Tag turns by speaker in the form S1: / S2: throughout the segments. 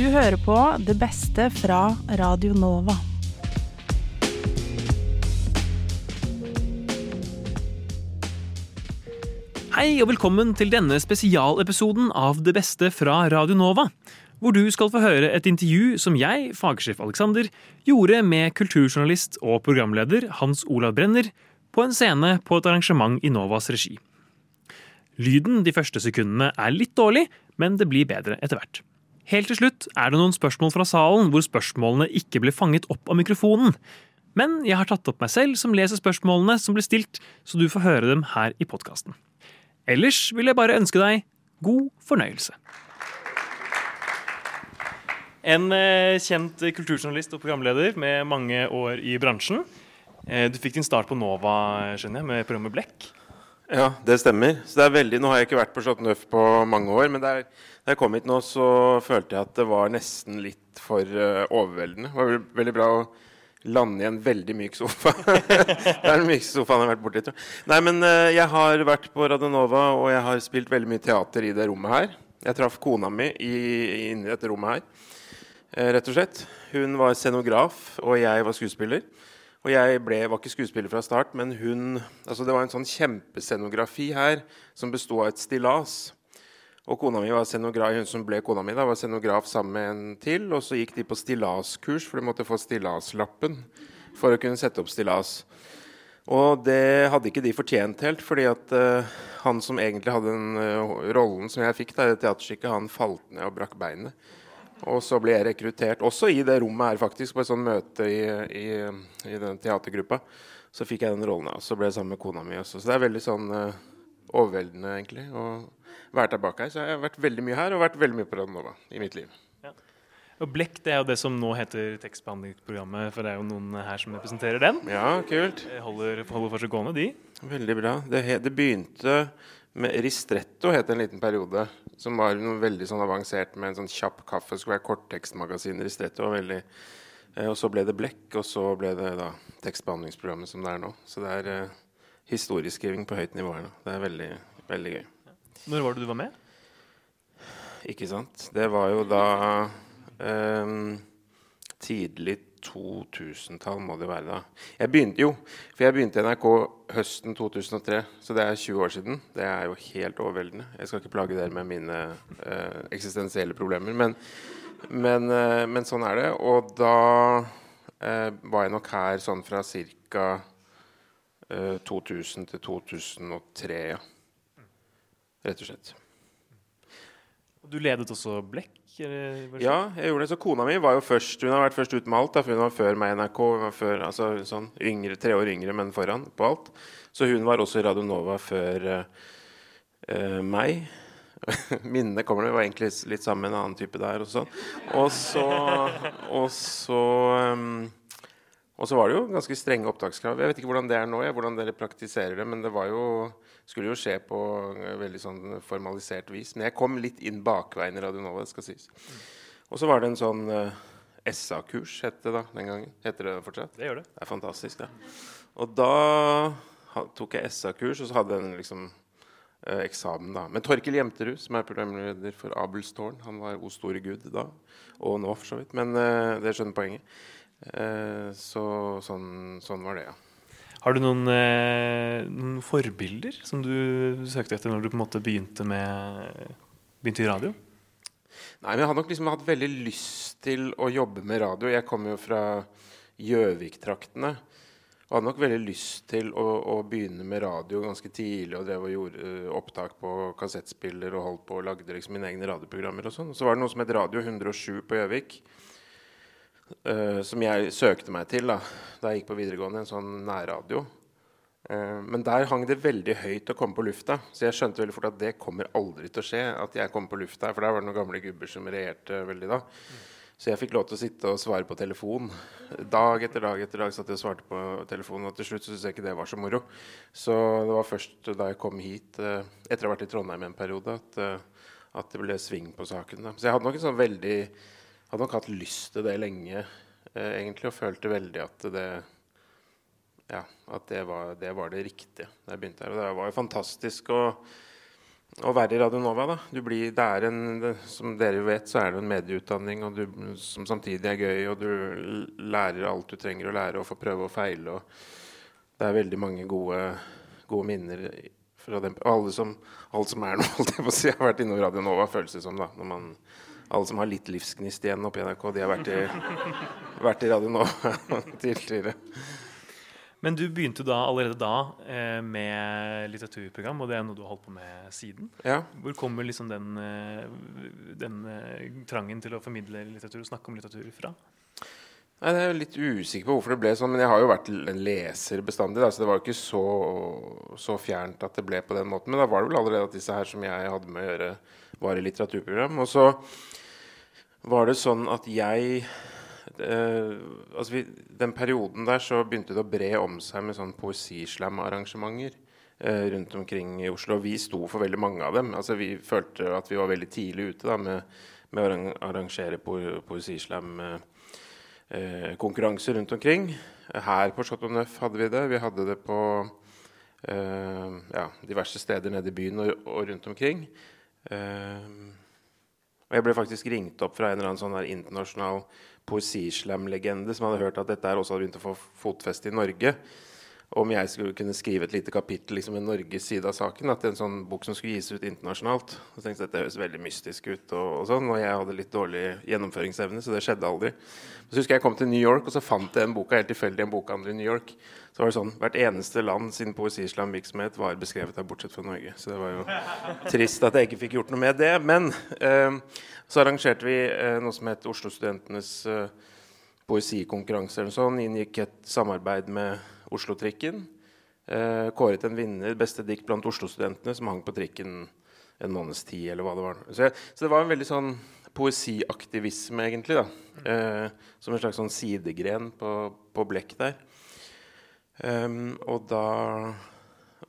S1: Du hører på det beste fra Radio Nova.
S2: Hei og velkommen til denne spesialepisoden av Det beste fra Radio Nova. Hvor du skal få høre et intervju som jeg, fagsjef Alexander, gjorde med kulturjournalist og programleder Hans Olav Brenner på en scene på et arrangement i Novas regi. Lyden de første sekundene er litt dårlig, men det blir bedre etter hvert. Helt til slutt er det noen spørsmål fra salen hvor spørsmålene ikke ble fanget opp av mikrofonen. Men jeg har tatt opp meg selv som leser spørsmålene som blir stilt, så du får høre dem her i podkasten. Ellers vil jeg bare ønske deg god fornøyelse. En eh, kjent kulturjournalist og programleder med mange år i bransjen. Eh, du fikk din start på Nova skjønner jeg, med programmet Blekk.
S3: Ja, det stemmer. Så det er veldig, Nå har jeg ikke vært på Chateau Neuf på mange år, men der, da jeg kom hit nå, så følte jeg at det var nesten litt for uh, overveldende. Det var veldig, veldig bra å lande i en veldig myk sofa. det er den mykeste sofaen jeg har vært borti. Nei, men uh, jeg har vært på Radionova, og jeg har spilt veldig mye teater i det rommet her. Jeg traff kona mi i, inni dette rommet her, uh, rett og slett. Hun var scenograf, og jeg var skuespiller. Og jeg ble, var ikke skuespiller fra start, men hun altså Det var en sånn kjempescenografi her som besto av et stillas. Og kona mi var scenograf, hun som ble kona mi da, var scenograf sammen med en til. Og så gikk de på stillaskurs, for de måtte få stillaslappen for å kunne sette opp stillas. Og det hadde ikke de fortjent helt, fordi at uh, han som egentlig hadde den uh, rollen som jeg fikk da, i det teaterstykket, han falt ned og brakk beinet. Og så ble jeg rekruttert, også i det rommet her, faktisk, på et sånt møte i, i, i den teatergruppa. Så fikk jeg den rollen, og så ble jeg sammen med kona mi også. Så det er veldig sånn uh, overveldende, egentlig, å være tilbake her. Så jeg har vært veldig mye her, og vært veldig mye på Radionova i mitt liv.
S2: Ja. Og Blekk det er jo det som nå heter tekstbehandlingsprogrammet, for det er jo noen her som representerer den.
S3: Ja, kult.
S2: Holder, holder for seg gående, de.
S3: Veldig bra. Det, det begynte med Ristretto het en liten periode. Som var noe veldig sånn avansert med en sånn kjapp kaffe. Skulle være korttekstmagasin. Ristretto var veldig eh, Og så ble det Blekk, og så ble det da tekstbehandlingsprogrammet som det er nå. Så det er eh, historieskriving på høyt nivå her nå. Det er veldig, veldig gøy.
S2: Når var det du var med?
S3: Ikke sant. Det var jo da eh, tidlig 2000-tall må det være da. Jeg begynte jo, for jeg begynte i NRK høsten 2003, så det er 20 år siden. Det er jo helt overveldende. Jeg skal ikke plage dere med mine eh, eksistensielle problemer, men, men, eh, men, sånn er det. Og da eh, var jeg nok her sånn fra ca. 2000 til 2003, ja. Rett og slett.
S2: Du ledet også Blekk?
S3: Ja, jeg gjorde det. Så kona mi var jo først Hun har vært først ut med alt. Da, for hun var før meg i NRK. Hun var før, altså, sånn, yngre, tre år yngre, men foran på alt. Så hun var også i Radio Nova før uh, meg. Minnene kommer det var egentlig litt sammen med en annen type der. Og, sånn. og så, og så um, og så var det jo ganske strenge opptakskrav. Jeg vet ikke hvordan det er nå, jeg, hvordan dere praktiserer det, men det var jo, skulle jo skje på veldig sånn formalisert vis. Men jeg kom litt inn bakveien i Radio Nova, det skal sies. Og så var det en sånn uh, SA-kurs, het det da den gangen. Heter det fortsatt?
S2: Det gjør det.
S3: Det er fantastisk, det. Og da tok jeg SA-kurs, og så hadde jeg en liksom eh, eksamen, da. Men Torkel Jemterud, som er programleder for Abelstårn, han var O store gud da, og nå for så vidt. Men eh, det skjønner poenget. Eh, så sånn, sånn, var det, ja.
S2: Har du noen, eh, noen, forbilder som du søkte etter når du på en måte begynte, med, begynte i radio?
S3: Nei, men Jeg hadde nok liksom hatt veldig lyst til å jobbe med radio. Jeg kommer jo fra Gjøvik-traktene. Og hadde nok veldig lyst til å, å, begynne med radio ganske tidlig. Og drev og gjorde uh, opptak på kassettspiller og holdt på og lagde liksom mine egne radioprogrammer. og sånn. Så var det noe som het Radio 107 på Gjøvik. Uh, som jeg søkte meg til da, da jeg gikk på videregående, en sånn nærradio. Uh, men der hang det veldig høyt å komme på lufta, så jeg skjønte veldig fort at det kommer aldri til å skje. at jeg kom på lufta, For der var det noen gamle gubber som regjerte veldig da. Så jeg fikk lov til å sitte og svare på telefon. Dag etter dag etter dag satt jeg og svarte på telefon, og til slutt syntes jeg ikke det var så moro. Så det var først da jeg kom hit, uh, etter å ha vært i Trondheim en periode, at, at det ble sving på saken. Da. Så jeg hadde nok en sånn veldig hadde nok hatt lyst til det lenge, eh, egentlig, og følte veldig at det ja, at det var, det var, det riktige da jeg begynte her. Og det var jo fantastisk å å være i Radio Nova. da. Blir, det er en, det, som dere vet, så er det en medieutdanning du, som samtidig er gøy. Og du lærer alt du trenger å lære og får prøve og feile. Og det er veldig mange gode, gode minner fra dem. Alle som, alt som er noe, holdt jeg på å si, har vært innom Radio Nova, føles det som. da, når man alle som har litt livsgnist igjen oppe i NRK, de har vært i, vært i Radio Nova tidligere.
S2: Men du begynte da allerede da eh, med litteraturprogram, og det er noe du har holdt på med siden.
S3: Ja.
S2: Hvor kommer liksom den, eh, den eh, trangen til å formidle litteratur og snakke om litteratur fra?
S3: Nei, Jeg er litt usikker på hvorfor det ble sånn, men jeg har jo vært en leser bestandig. Da, så det var jo ikke så, så, fjernt at det ble på den måten. Men da var det vel allerede at disse her som jeg hadde med å gjøre, var i litteraturprogram. Og så var det sånn at jeg eh, altså vi, Den perioden der så begynte det å bre om seg med sånn poesislam-arrangementer eh, rundt omkring i Oslo. Og vi sto for veldig mange av dem. Altså Vi følte at vi var veldig tidlig ute da, med, med å arrangere po poesislam-konkurranser eh, rundt omkring. Her på Chateau Neuf hadde vi det. Vi hadde det på eh, ja, diverse steder nede i byen og, og rundt omkring. Uh, og jeg ble faktisk ringt opp fra en eller annen sånn internasjonal poesislam-legende som hadde hørt at dette også hadde begynt å få fotfeste i Norge om jeg skulle kunne skrive et lite kapittel liksom, med Norges side av saken. At en sånn bok som skulle gis ut internasjonalt. Og tenkte at det høres veldig mystisk ut. Og, og, sånn, og jeg hadde litt dårlig gjennomføringsevne, så det skjedde aldri. Så husker jeg kom til New York, og så fant jeg en boka helt tilfeldig en bokhandler i New York. Så var det sånn, Hvert eneste land sin poesislam-virksomhet var beskrevet der, bortsett fra Norge. Så det var jo trist at jeg ikke fikk gjort noe med det. Men eh, så arrangerte vi eh, noe som het Oslo-studentenes eh, poesikonkurranse. eller sånn, Inngikk et samarbeid med Oslo-trikken. Eh, kåret en vinner, beste dikt blant Oslo-studentene, som hang på trikken en måneds tid, eller hva det var. Så, så, det var en veldig sånn poesiaktivisme, egentlig, da. Eh, som en slags sånn sidegren på, på blekk der. Um, og da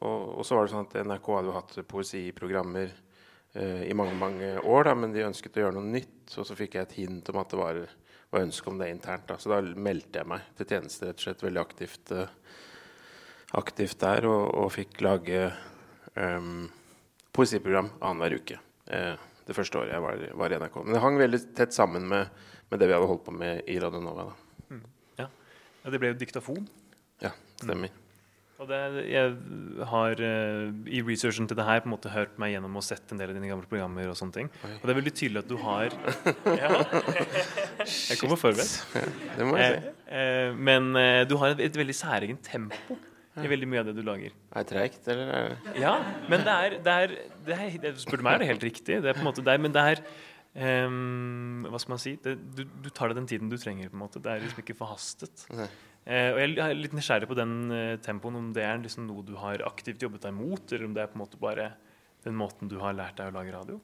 S3: og, og, så var det sånn at NRK hadde jo hatt poesiprogrammer eh, i mange mange år, da, men de ønsket å gjøre noe nytt. Og så fikk jeg et hint om at det var, var ønske om det internt. Da. Så da meldte jeg meg til tjeneste rett og slett veldig aktivt. Eh, aktivt der og, og fikk lage um, poesiprogram annenhver uke. Eh, det første året jeg var, var, i NRK. Men det hang veldig tett sammen med, med, det vi hadde holdt på med i Radio Nova.
S2: Mm. Ja. ja. Det ble jo diktafon.
S3: Ja, stemmer. Mm.
S2: Og det, jeg har uh, i researchen til det her på en måte hørt meg gjennom og sett en del av dine gamle programmer. Og sånne ting Oi. Og det er veldig tydelig at du har ja. Jeg kommer forberedt.
S3: Ja, det må jeg si.
S2: Eh, eh, men eh, du har et, et veldig særegent tempo i veldig mye av det du lager.
S3: Er det treigt, eller? Er det...
S2: Ja, men det er, det er, det er, det Spør du meg, er det helt riktig. Det er på en måte der, men det er um, Hva skal man si? Du, du, tar deg den tiden du trenger. på en måte Det er liksom ikke forhastet. Uh, og Jeg er litt nysgjerrig på den uh, tempoen, om det er liksom noe du har aktivt jobbet deg mot, eller om det er på en måte bare den måten du har lært deg å lage radio?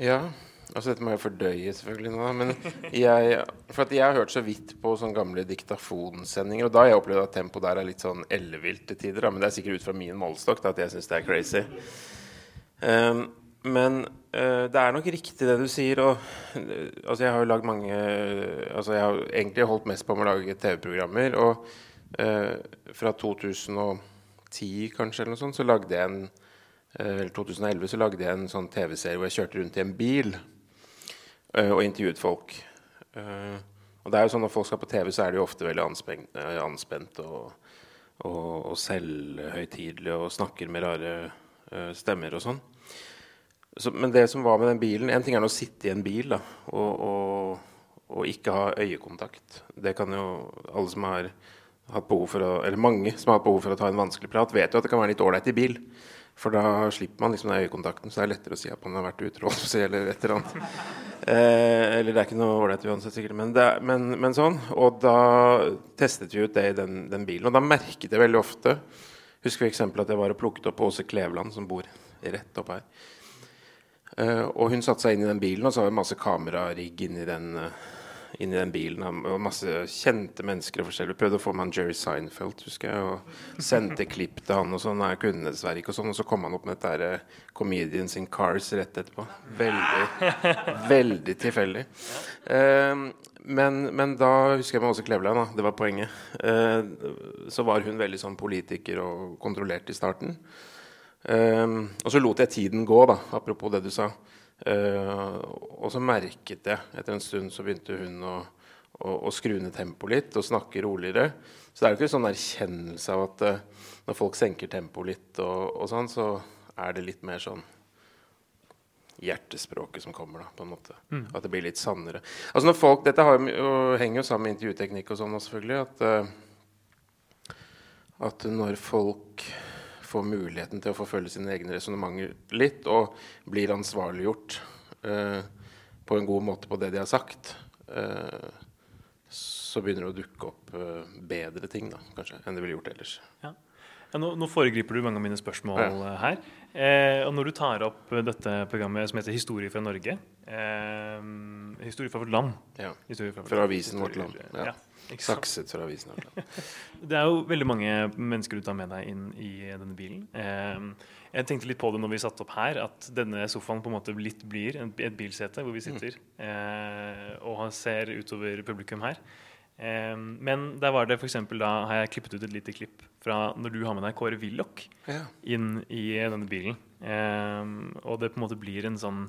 S3: Ja, Altså Dette må jeg fordøye, selvfølgelig. nå Men jeg, for jeg har hørt så vidt på sånne gamle diktafonsendinger. Og da har jeg opplevd at tempoet der er litt sånn ellevilt til tider. Da. Men det er sikkert ut fra min målestokk at jeg syns det er crazy. Um, men uh, det er nok riktig det du sier. Og, uh, altså jeg har jo lagd mange uh, Altså jeg har egentlig holdt mest på med å lage TV-programmer. Og fra 2010 kanskje eller noe sånt, så lagde jeg en eller 2011 så lagde jeg en sånn TV-serie hvor jeg kjørte rundt i en bil. Eh, og intervjuet folk. Eh, og det er jo sånn Når folk skal på TV, så er de jo ofte veldig anspent, eh, anspent og, og, og selvhøytidelige og snakker med rare stemmer og sånn. Så, men det som var med den bilen En ting er å sitte i en bil da, og, og, og, ikke ha øyekontakt. Det kan jo alle som har hatt behov for å, eller mange som har hatt behov for å ta en vanskelig prat, vet jo at det kan være litt ålreit i bil. For da slipper man liksom den øyekontakten, så det er lettere å si at man har vært utro eller et eller annet. Eh, eller det er ikke noe ålreit uansett, sikkert. Men, er, men, men, sånn. Og da testet vi ut det i den, den, bilen. Og da merket jeg veldig ofte Husker f.eks. at jeg var og plukket opp Åse Kleveland, som bor rett opp her. Eh, og hun satte seg inn i den bilen, og så har vi masse kamerarigg inni den. Uh, inn i den bilen. Og masse kjente mennesker og forskjellige. Prøvde å få med han Jerry Seinfeld, husker jeg. Og sendte klipp til han og sånn. Jeg kunne dessverre ikke og sånn. Og så kom han opp med dette der, uh, Comedians in Cars rett etterpå. Veldig, veldig tilfeldig. Um, men, men, da husker jeg meg også Kleveland, da. Det var poenget. Uh, så var hun veldig sånn politiker og kontrollert i starten. Um, og så lot jeg tiden gå, da, apropos det du sa. Uh, og så merket jeg etter en stund så begynte hun å, å, å skru ned tempoet litt og snakke roligere. Så det er jo ikke en sånn erkjennelse av at uh, når folk senker tempoet litt, og, og, sånn, så er det litt mer sånn hjertespråket som kommer, da, på en måte. Mm. At det blir litt sannere. Altså når folk, Dette har, henger jo sammen med intervjuteknikk og sånn, selvfølgelig. At, uh, at når folk får muligheten til å forfølge sine egne resonnementer litt, og blir ansvarliggjort eh, på en god måte på det de har sagt, uh, så begynner det å dukke opp bedre ting da, kanskje, enn det ville gjort ellers.
S2: Ja. Ja, nå, nå, foregriper du mange av mine spørsmål ja. her. Eh, og når du tar opp dette programmet som heter 'Historie fra Norge' eh, Historie fra vårt land.
S3: Ja. Fra, vårt fra, avisen Vårt Land. Ja. Sakset fra avisen Vårt Land.
S2: det er jo veldig mange mennesker du tar med deg inn i denne bilen. Eh, jeg tenkte litt på det når vi satte opp her, at denne sofaen på en måte litt blir et bilsete hvor vi sitter mm. og ser utover publikum her. Um, men der var det for eksempel, da har jeg klippet ut et lite klipp fra når du har med deg Kåre Willoch ja. inn i denne bilen. Um, og det på en måte blir en sånn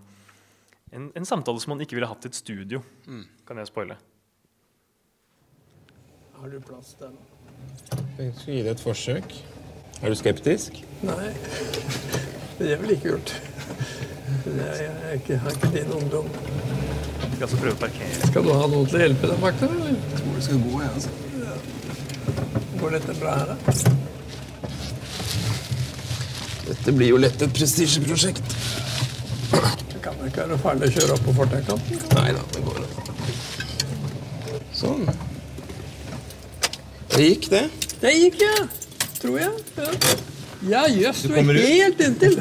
S2: en, en samtale som man ikke ville hatt i et studio. Mm. Kan jeg spoile?
S4: Har du plass til den?
S3: Jeg skal gi det et forsøk. Er du skeptisk?
S4: Nei, det er vel ikke gjort. Jeg, jeg, jeg har ikke din ungdom.
S2: Skal altså prøve å.
S4: Skal du ha noen til å hjelpe deg bak
S5: tror det skal gå, igjen, altså.
S4: Går dette bra her, da?
S3: Dette blir jo lett et prestisjeprosjekt.
S4: Det kan ikke være farlig å kjøre opp på fortaukanten?
S3: Nei da, det går. Sånn. Det gikk, det.
S4: Det gikk, ja. Tror jeg. Ja jøss, ja, du, du er helt inntil.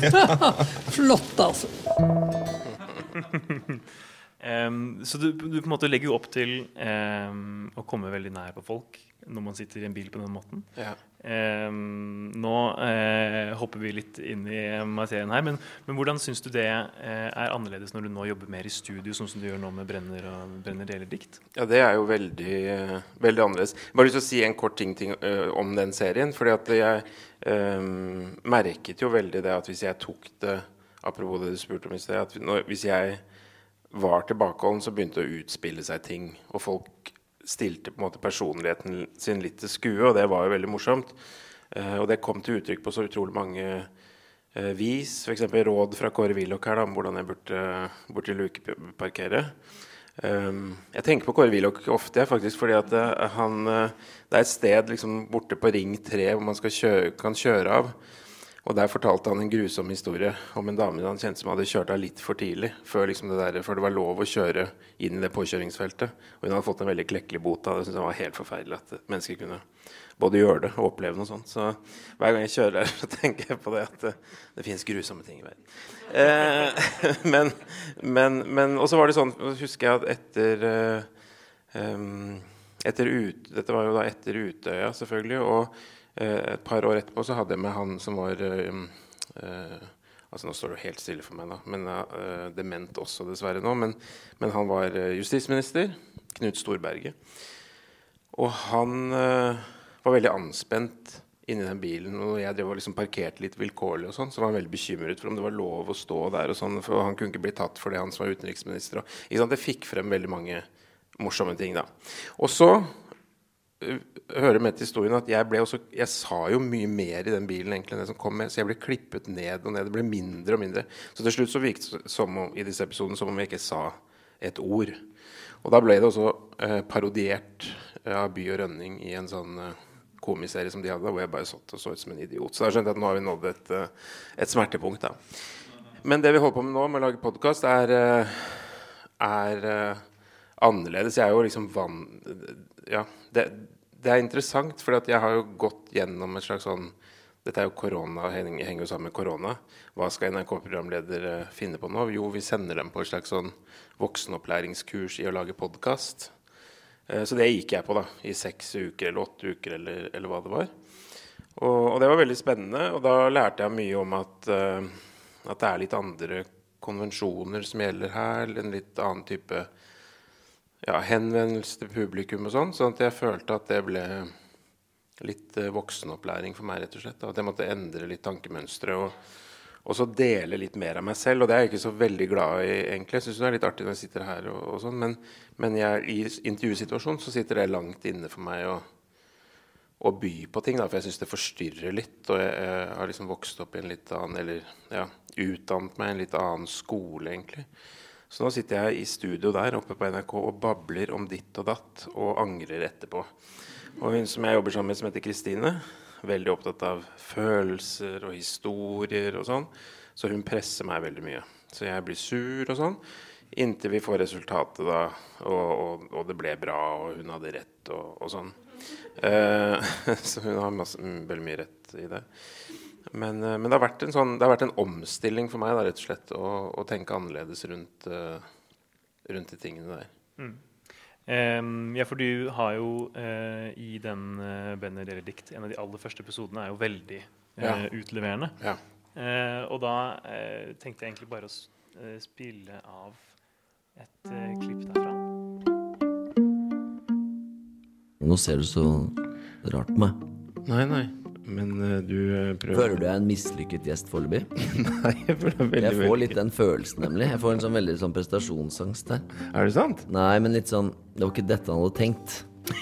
S4: Flott, altså.
S2: Um, så du, du, på en måte legger jo opp til um, å komme veldig nær på folk når man sitter i en bil på den måten. Ja. Um, nå uh, hopper vi litt inn i materien her, men, men hvordan syns du det uh, er annerledes når du nå jobber mer i studio, sånn som du gjør nå med Brenner og Brenner deler dikt?
S3: Ja, det er jo veldig, uh, veldig annerledes. Jeg bare lyst til å si en kort ting, ting om den serien. fordi at jeg merket jo veldig det at hvis jeg tok det Apropos det du spurte om i sted. at når, Hvis jeg var tilbakeholden, så begynte det å utspille seg ting. Og folk stilte på en måte personligheten sin litt til skue, og det var jo veldig morsomt. Eh, og det kom til uttrykk på så utrolig mange eh, vis. F.eks. råd fra Kåre Willoch her om hvordan jeg burde, burde lukeparkere. Um, jeg tenker på Kåre Willoch ofte, faktisk, fordi at uh, han, det er et sted liksom, borte på Ring 3 hvor man kjøre, kan kjøre av. Og Der fortalte han en grusom historie om en dame han kjente som hadde kjørt av litt for tidlig. Før, liksom det, der, før, det var lov å kjøre inn i det påkjøringsfeltet. Og hun hadde fått en veldig klekkelig bot. Det syntes han var helt forferdelig at mennesker kunne både gjøre det og oppleve noe sånt. Så hver gang jeg kjører der, så tenker jeg på det at det, det finnes grusomme ting i verden. Eh, men, men, men Og så var det sånn, husker jeg at etter eh, etter ut, Dette var jo da etter Utøya, selvfølgelig. og et par år etterpå så hadde jeg med han som var eh, eh, altså Nå står det helt stille for meg, da, men uh, dement også, dessverre nå. Men, men han var justisminister. Knut Storberget. Og han var veldig anspent inni den bilen. Og jeg drev og liksom parkerte litt vilkårlig, og sånn, så var han veldig bekymret for om det var lov å stå der. og sånn, for Han kunne ikke bli tatt for det, han som var utenriksminister. Og, det fikk frem veldig mange morsomme ting. da. Og så hører med til historien at jeg, også, jeg, sa jo mye mer i den bilen egentlig enn det som kom med. Så jeg ble klippet ned og ned. Det ble mindre og mindre. Så til slutt så virket det som om, i disse episodene som om jeg ikke sa et ord. Og da ble det også eh, parodiert eh, av By og Rønning i en sånn eh, komiserie som de hadde, hvor jeg bare satt og så ut som en idiot. Så da skjønte jeg at nå har vi nådd et, eh, et smertepunkt. da. Men det vi holder på med nå, med å lage podkast, er, eh, er annerledes. Jeg er jo liksom van... Ja, det, det er interessant, for jeg har jo gått gjennom et slags sånn Dette er jo korona, henger jo sammen med korona. Hva skal NRK-programleder finne på nå? Jo, vi sender dem på et slags sånn voksenopplæringskurs i å lage podkast. Eh, så det gikk jeg på da, i seks uker eller åtte uker eller, eller hva det var. Og, og, det var veldig spennende. Og da lærte jeg mye om at, uh, at det er litt andre konvensjoner som gjelder her. En litt annen type ja, henvendelse til publikum og sånn. sånn at jeg følte at det ble litt uh, voksenopplæring for meg, rett og slett. At jeg måtte endre litt tankemønstre. Og, og så dele litt mer av meg selv. Og det er jeg ikke så veldig glad i, egentlig. Jeg syns det er litt artig når jeg sitter her og, og sånn. Men, men jeg, i intervjusituasjonen så sitter det langt inne for meg å, å by på ting. Da, for jeg syns det forstyrrer litt. Og jeg, jeg, har liksom vokst opp i en litt annen Eller ja, utdannet meg i en litt annen skole, egentlig. Så nå sitter jeg i studio der oppe på NRK og babler om ditt og datt og angrer etterpå. Og hun som jeg jobber sammen med, som heter Kristine, veldig opptatt av følelser og historier og sånn. Så hun presser meg veldig mye. Så jeg blir sur og sånn. Inntil vi får resultatet, da. Og, og, og det ble bra, og hun hadde rett og, og sånn. Uh, så hun har masse, veldig mye rett i det. Men, eh, men det, har sånn, det, har vært en omstilling for meg da, rett og slett, å, å tenke annerledes rundt, uh, rundt de tingene der. Mm.
S2: Um, ja, for du har jo uh, i den uh, Benner eller dikt En av de aller første episodene er jo veldig uh, ja. utleverende. Ja. og da tenkte jeg egentlig bare å spille av et klipp derfra.
S5: Nå ser du så rart på meg.
S3: Nei, nei. Men uh, du uh, prøver
S5: Føler du deg en mislykket gjest foreløpig?
S3: Nei, jeg føler veldig
S5: Jeg får litt den følelsen, nemlig. Jeg får en sånn veldig sånn prestasjonsangst der.
S3: Er det sant?
S5: Nei, men litt sånn Det var ikke dette han hadde tenkt.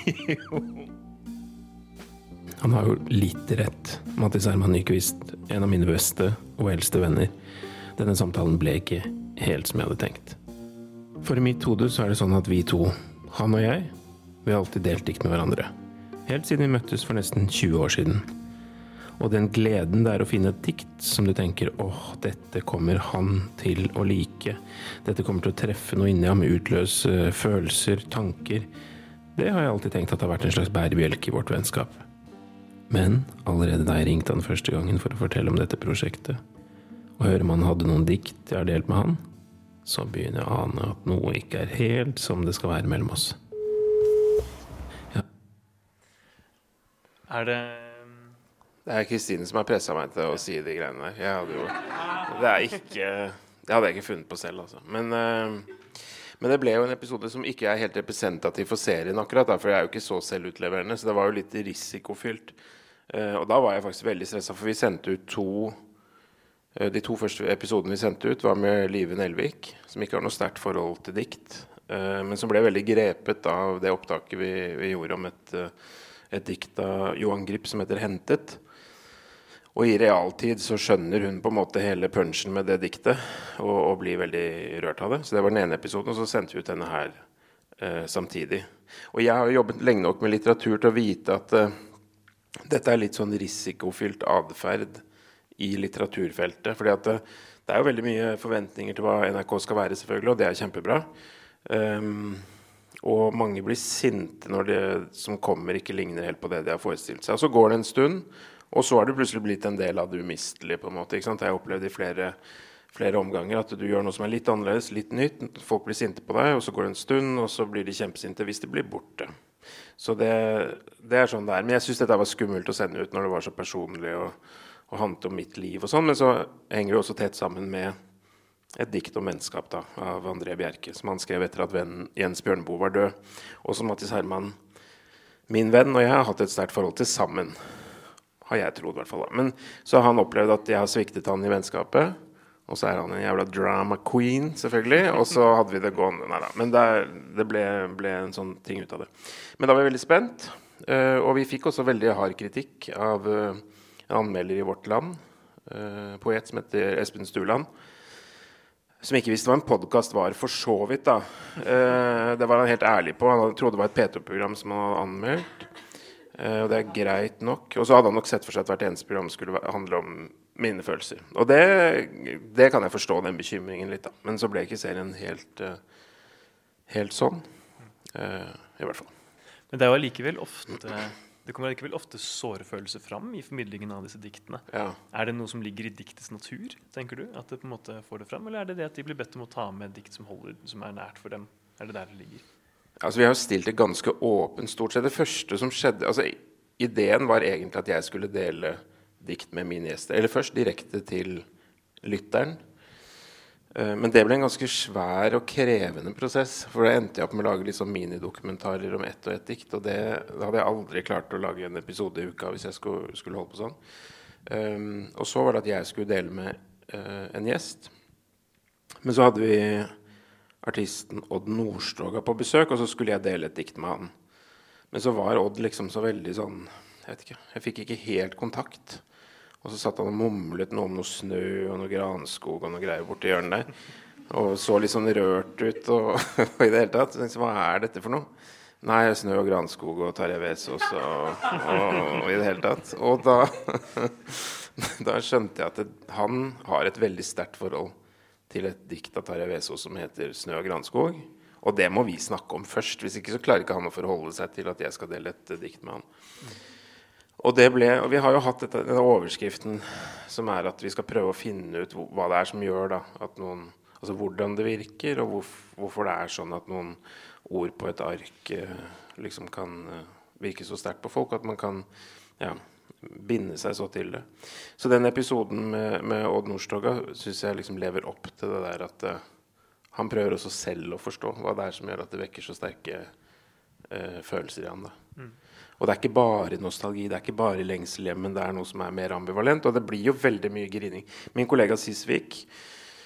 S3: han har jo litt rett, Mattis Herman Nyquist, en av mine beste og eldste venner. Denne samtalen ble ikke helt som jeg hadde tenkt. For i mitt hode så er det sånn at vi to, han og jeg, vi har alltid delt dikt med hverandre. Helt siden vi møttes for nesten 20 år siden. Og den gleden det er å finne et dikt som du tenker åh, dette kommer han til å like. Dette kommer til å treffe noe inni ham, utløse følelser, tanker. Det har jeg alltid tenkt at det har vært en slags bærebjelke i vårt vennskap. Men allerede da jeg ringte han første gangen for å fortelle om dette prosjektet, og hører om han hadde noen dikt jeg har delt med han, så begynner jeg å ane at noe ikke er helt som det skal være mellom oss.
S2: Ja. Er det
S3: det er Kristine som har pressa meg til å si de greiene der. Jeg hadde jo Det er ikke Det hadde jeg ikke funnet på selv, altså. Men, uh, men det ble jo en episode som ikke er helt representativ for serien, akkurat. Da, for jeg er jo ikke så selvutleverende, så det var jo litt risikofylt. Uh, og da var jeg faktisk veldig stressa, for vi sendte ut to uh, De to første episodene vi sendte ut, var med Live Nelvik, som ikke har noe sterkt forhold til dikt, men som ble veldig grepet av det opptaket vi, vi gjorde om et, et dikt av Johan Grip som heter 'Hentet'. Og i realtid så skjønner hun på en måte hele punchen med det diktet og, og blir veldig rørt av det. Så det var den ene episoden, og så sendte vi ut denne her eh, samtidig. Og jeg har jobbet lenge nok med litteratur til å vite at eh, dette er litt sånn risikofylt atferd i litteraturfeltet. fordi at det, eh, det, er jo veldig mye forventninger til hva NRK skal være, selvfølgelig, og det er kjempebra. Um, og mange blir sinte når det som kommer, ikke ligner helt på det de har forestilt seg. Og så går det en stund. Og så har du plutselig blitt en del av det umistelige. på en måte, ikke sant? Jeg har opplevd i flere, flere, omganger at du gjør noe som er litt annerledes, litt nytt. Folk blir sinte på deg, og så går det en stund, og så blir de kjempesinte hvis de blir borte. Så det, det er sånn det er. Men jeg syns dette var skummelt å sende ut når det var så personlig og, og handlet om mitt liv og sånn. Men så henger det også tett sammen med et dikt om vennskap da, av André Bjerke, som han skrev etter at vennen Jens Bjørneboe var død. Og som Mattis Herman, min venn og jeg, har hatt et sterkt forhold til sammen. Har jeg trodd, i hvert fall. Men så har han opplevd at jeg har sviktet han i vennskapet. Og så er han en jævla drama queen, selvfølgelig. Og så hadde vi det gående. Nei da. Men det, det ble, ble, en sånn ting ut av det. Men da var vi veldig spent. Uh, og vi fikk også veldig hard kritikk av uh, en anmelder i Vårt Land. Uh, poet som heter Espen Stuland. Som ikke visste hva en podkast var, for så vidt. da. det var han helt ærlig på. Han trodde det var et P2-program som han hadde anmeldt. Uh, og det er greit nok. Og så hadde han nok sett for seg at hvert eneste program skulle handle om mine følelser. Og det, det kan jeg forstå, den bekymringen litt, da. Men så ble ikke serien helt, uh, helt sånn. Uh, I hvert fall.
S2: Men det er jo allikevel ofte det kommer likevel ofte såre følelser fram i formidlingen av disse diktene. Ja. Er det noe som ligger i diktets natur, tenker du? At det på en måte får det fram? Eller er det det at de blir bedt om å ta med dikt som, holder, som er nært for dem? Er det der det ligger?
S3: Altså, vi har jo stilt det ganske åpent, stort sett. Det første som skjedde altså, Ideen var egentlig at jeg skulle dele dikt med min gjester. Eller først direkte til lytteren. Eh, men det ble en ganske svær og krevende prosess. For da endte jeg opp med å lage liksom minidokumentarer om ett og ett dikt. Og det, da hadde jeg aldri klart å lage en episode i uka hvis jeg skulle, skulle holde på sånn. Um, og så var det at jeg skulle dele med uh, en gjest. Men så hadde vi artisten Odd Nordstoga på besøk, og så skulle jeg dele et dikt med han. Men så var Odd liksom så veldig sånn Jeg vet ikke, jeg fikk ikke helt kontakt. Og så satt han og mumlet noe om noe snø og noe granskog og noe greier borti hjørnet der. Og så litt sånn rørt ut og, og i det hele tatt. Så tenkte jeg, hva er dette for noe? Nei, snø og granskog og Tarjei Vesaas og, og, og, i det hele tatt. Og da, da skjønte jeg at det, han har et veldig sterkt forhold til et dikt av Tarjei Vesaas som heter 'Snø og granskog'. Og det må vi snakke om først. Hvis ikke så klarer ikke han å forholde seg til at jeg skal dele et dikt med han. Og, ble, og vi har jo hatt dette, denne overskriften som er at vi skal prøve å finne ut hva det er som gjør da, at noen Altså hvordan det virker, og hvorf, hvorfor det er sånn at noen ord på et ark eh, liksom kan eh, virke så sterkt på folk at man kan ja, binde seg så til det. Så den episoden med, med Odd Nordstoga syns jeg liksom lever opp til det der at uh, han prøver også selv å forstå hva det er som gjør at det vekker så sterke uh, følelser i han. Mm. Og det er ikke bare nostalgi, det er ikke bare lengsel hjem, men det er noe som er mer ambivalent. Og det blir jo veldig mye grining. Min kollega Sisvik,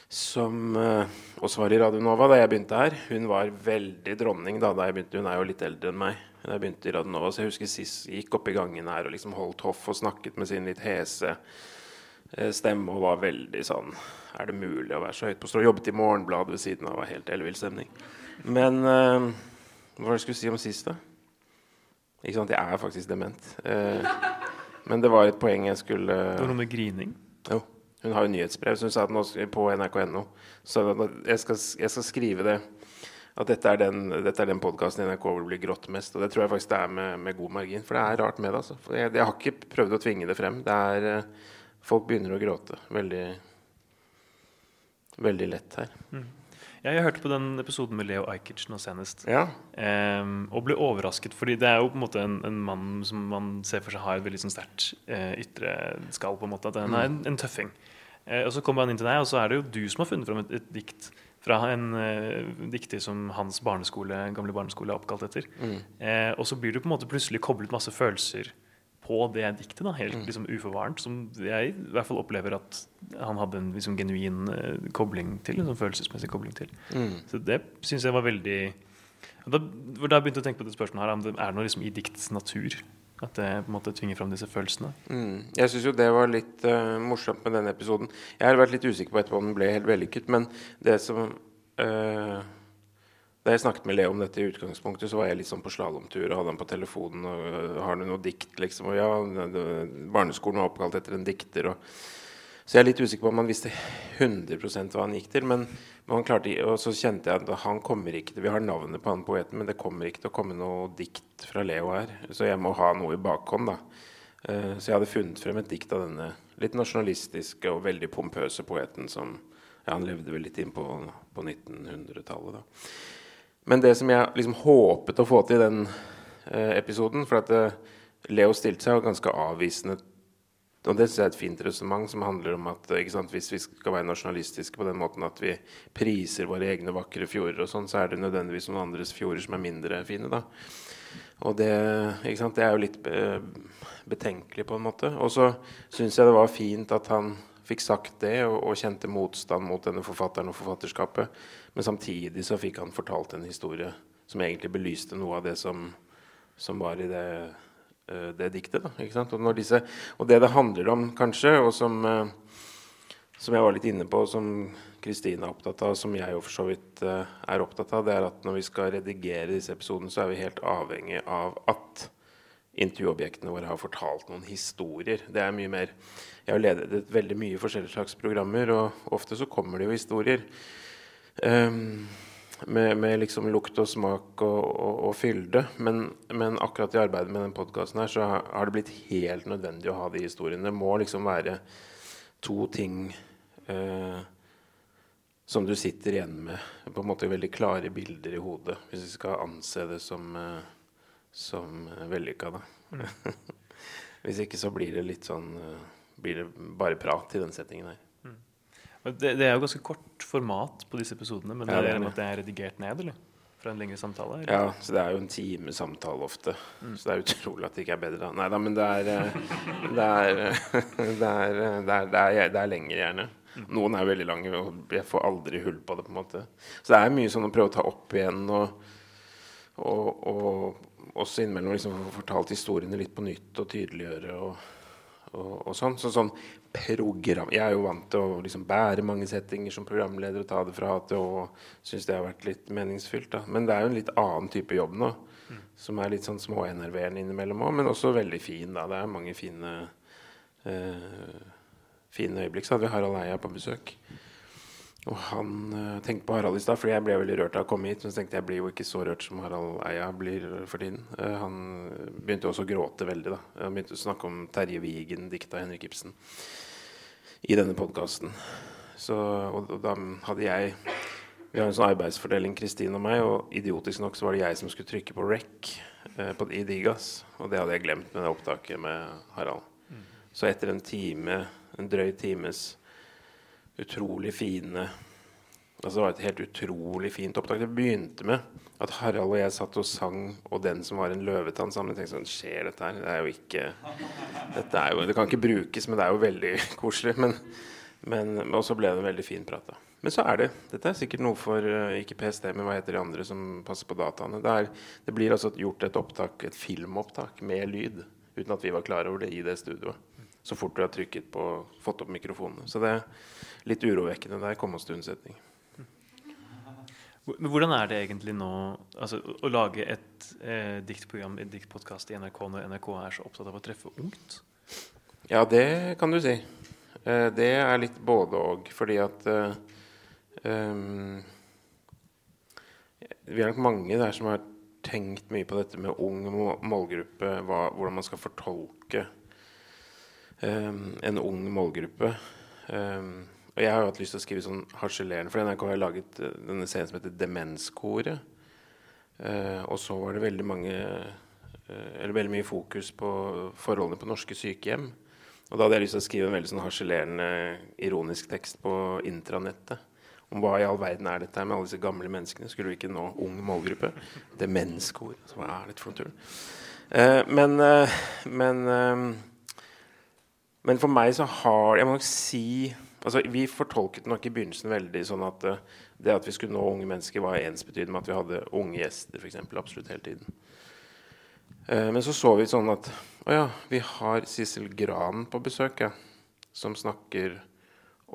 S3: som uh, også var i Radio Nova da jeg begynte her, hun var veldig dronning da, da jeg begynte. Hun er jo litt eldre enn meg. Da jeg begynte i Radio Nova, så jeg husker sist gikk opp i gangen her og liksom holdt hoff og snakket med sin litt hese uh, stemme og var veldig sånn Er det mulig å være så høyt på strå? Jobbet i Morgenbladet ved siden av. Var helt ellevill stemning. Men uh, hva var det jeg skulle si om sist, da? Ikke sant, Jeg er faktisk dement. Uh, men det var et poeng jeg skulle
S2: Det var noe med grining?
S3: Jo. Hun har jo nyhetsbrev så hun sa at nå, på nrk.no. Så jeg skal, jeg skal, skrive det. At dette er den, dette den podkasten i NRK hvor det blir grått mest. Og det tror jeg faktisk det er med, med god margin. For det er rart med det. altså. Jeg, jeg, har ikke prøvd å tvinge det frem. Det er eh, Folk begynner å gråte veldig, veldig lett her. Mm.
S2: Ja, jeg hørte på den episoden med Leo Ajkic nå senest.
S3: Ja.
S2: Um, og ble overrasket, fordi det er jo på en måte en, en mann som man ser for seg har et veldig sånn sterkt uh, ytre skall. på en måte, At han er en, en tøffing. Uh, og Så kommer han inn til deg, og så er det jo du som har funnet fram et, et dikt fra en uh, dikter som hans barneskole, gamle barneskole er oppkalt etter. Mm. og så blir du på en måte plutselig koblet masse følelser på det diktet, da, helt mm. liksom, uforvarent, som jeg i hvert fall opplever at han hadde en liksom, genuin uh, kobling til, en sånn følelsesmessig kobling til. Mm. Så det syns jeg var veldig Da, da begynte jeg å tenke på det spørsmålet her, om det er noe liksom, i diktets natur. At det på en måte tvinger fram disse følelsene.
S3: Mm. Jeg syns jo det var litt uh, morsomt med denne episoden. Jeg har vært litt usikker på etterpå om den ble helt vellykket, men det som uh, da jeg snakket med Leo om dette i utgangspunktet, så var jeg litt sånn på slalåmtur og hadde han på telefonen. og uh, Har du noe dikt, liksom? Og ja, barneskolen var oppkalt etter en dikter. Og, så jeg er litt usikker på om han visste 100% hva han gikk til. Men, men, klarte, og så kjente jeg at han kommer ikke til Vi har navnet på han poeten, men det kommer ikke til å komme noe dikt fra Leo her. Så jeg må ha noe i bakhånd, da. Uh, så jeg hadde funnet frem et dikt av denne litt nasjonalistiske og veldig pompøse poeten som ja, Han levde vel litt inn på, på 1900-tallet, da. Men det som jeg liksom håpet å få til i den eh, episoden For at eh, Leo stilte seg jo ganske avvisende og det synes jeg er et fint resonnement som handler om at sant, hvis vi skal være nasjonalistiske på den måten at vi priser våre egne vakre fjorder, og sånn, så er det nødvendigvis noen andres fjorder som er mindre fine. da. Og det, sant, det er jo litt betenkelig, på en måte. Og så syns jeg det var fint at han fikk sagt det og, og, kjente motstand mot denne forfatteren og forfatterskapet. Men samtidig så fikk han fortalt en historie som egentlig belyste noe av det som, som var i det, det diktet. Da, og, disse, og, det det handler om, kanskje, og som, uh, som jeg var litt inne på, som Kristine er opptatt av, som jeg jo for så vidt uh, er opptatt av, det er at når vi skal redigere disse episodene, så er vi helt avhengig av at intervjuobjektene våre har fortalt noen historier. Det er mye mer Jeg har ledet veldig mye forskjellige slags programmer, og ofte så kommer det jo historier. Um, med, med, liksom lukt og smak og, og, og fylde. Men, men, akkurat i arbeidet med den podkasten her så har det blitt helt nødvendig å ha de historiene. Det må liksom være to ting eh, som du sitter igjen med på en måte veldig klare bilder i hodet, hvis vi skal anse det som eh, som vellykka, da. Mm. Hvis ikke så blir det litt sånn eh, Blir det bare prat i den settingen her. Mm.
S2: Det, det er jo ganske kort format på disse episodene, men
S3: Ja,
S2: det
S3: er det.
S2: det er redigert ned, eller? Fra en lengre samtale? Eller?
S3: Ja, så det er jo en time samtale ofte. Så det er utrolig at det ikke er bedre. da. Nei da, men det er eh, Det er, eh, det eh, det er, det er, er lenger, gjerne. Noen er veldig lange, og jeg får aldri hull på det. på en måte. Så det er mye sånn å prøve å ta opp igjen og, og, og også innimellom liksom fortalt historiene litt på nytt og tydeliggjøre og, og, og sånn. Så sånn program Jeg er jo vant til å liksom bære mange settinger som programleder og ta det fra A til Å. Syns det har vært litt meningsfylt. da. Men det er jo en litt annen type jobb nå. Som er litt sånn småenerverende innimellom òg, men også veldig fin. da. Det er mange fine eh, fine øyeblikk. Så hadde vi Harald Eia på besøk. Og han eh, tenkte på Harald i stad, fordi jeg ble veldig rørt av å komme hit. Men så tenkte jeg jeg blir jo ikke så rørt som Harald Eia blir for tiden. Eh, han begynte også å gråte veldig. da. Han begynte å snakke om Terje Wigen, dikta av Henrik Ibsen, i denne podkasten. Og, og da hadde jeg Vi har en sånn arbeidsfordeling, Kristin og meg, og idiotisk nok så var det jeg som skulle trykke på rec eh, på, i Digas. Og det hadde jeg glemt med det opptaket med Harald. Så etter en time, en drøy times utrolig fine Altså Det var et helt utrolig fint opptak. Det begynte med at Harald og jeg satt og sang 'Og den som var en løvetann' sammen. Tenkte sånn Skjer dette her? Det er jo ikke dette er jo, Det kan ikke brukes, men det er jo veldig koselig. Men, men Og så ble det en veldig fin prat. Men så er det Dette er sikkert noe for eh, ikke PST, men hva heter de andre som passer på dataene. Det, er, det blir altså gjort et opptak, et filmopptak med lyd, uten at vi var klar over det i det studioet. Så fort du har trykket på fått opp mikrofonene. Så det er litt urovekkende der. Kom oss til unnsetning.
S2: Men hvordan er det egentlig nå altså, å, lage et eh, diktprogram, en diktpodkast i NRK når NRK er så opptatt av å treffe ungt?
S3: Ja, det kan du si. Eh, det er litt både og, fordi at eh, um, Vi er nok mange der som har tenkt mye på dette med ung målgruppe, hva, hvordan man skal fortolke en ung målgruppe. Ehm, og jeg har jo hatt lyst til å skrive sånn harselerende, for NRK har laget eh, denne serien som heter Demenskoret. Eh, og så var det veldig mange eh, eller veldig mye fokus på forholdene på norske sykehjem. Og da hadde jeg lyst til å skrive en veldig sånn harselerende, ironisk tekst på intranettet. Om hva i all verden er dette her med alle disse gamle menneskene? Skulle vi ikke nå ung målgruppe? Demenskor. Hva er dette for noe tull? Eh, men, eh, men, eh, men for meg så har Jeg må nok si altså Vi fortolket nok i begynnelsen veldig sånn at eh, det at vi skulle nå unge mennesker, var ensbetydende med at vi hadde unge gjester for eksempel, absolutt hele tiden. Eh, Men så så vi sånn at å ja, vi har Sissel Gran på besøk, ja, som snakker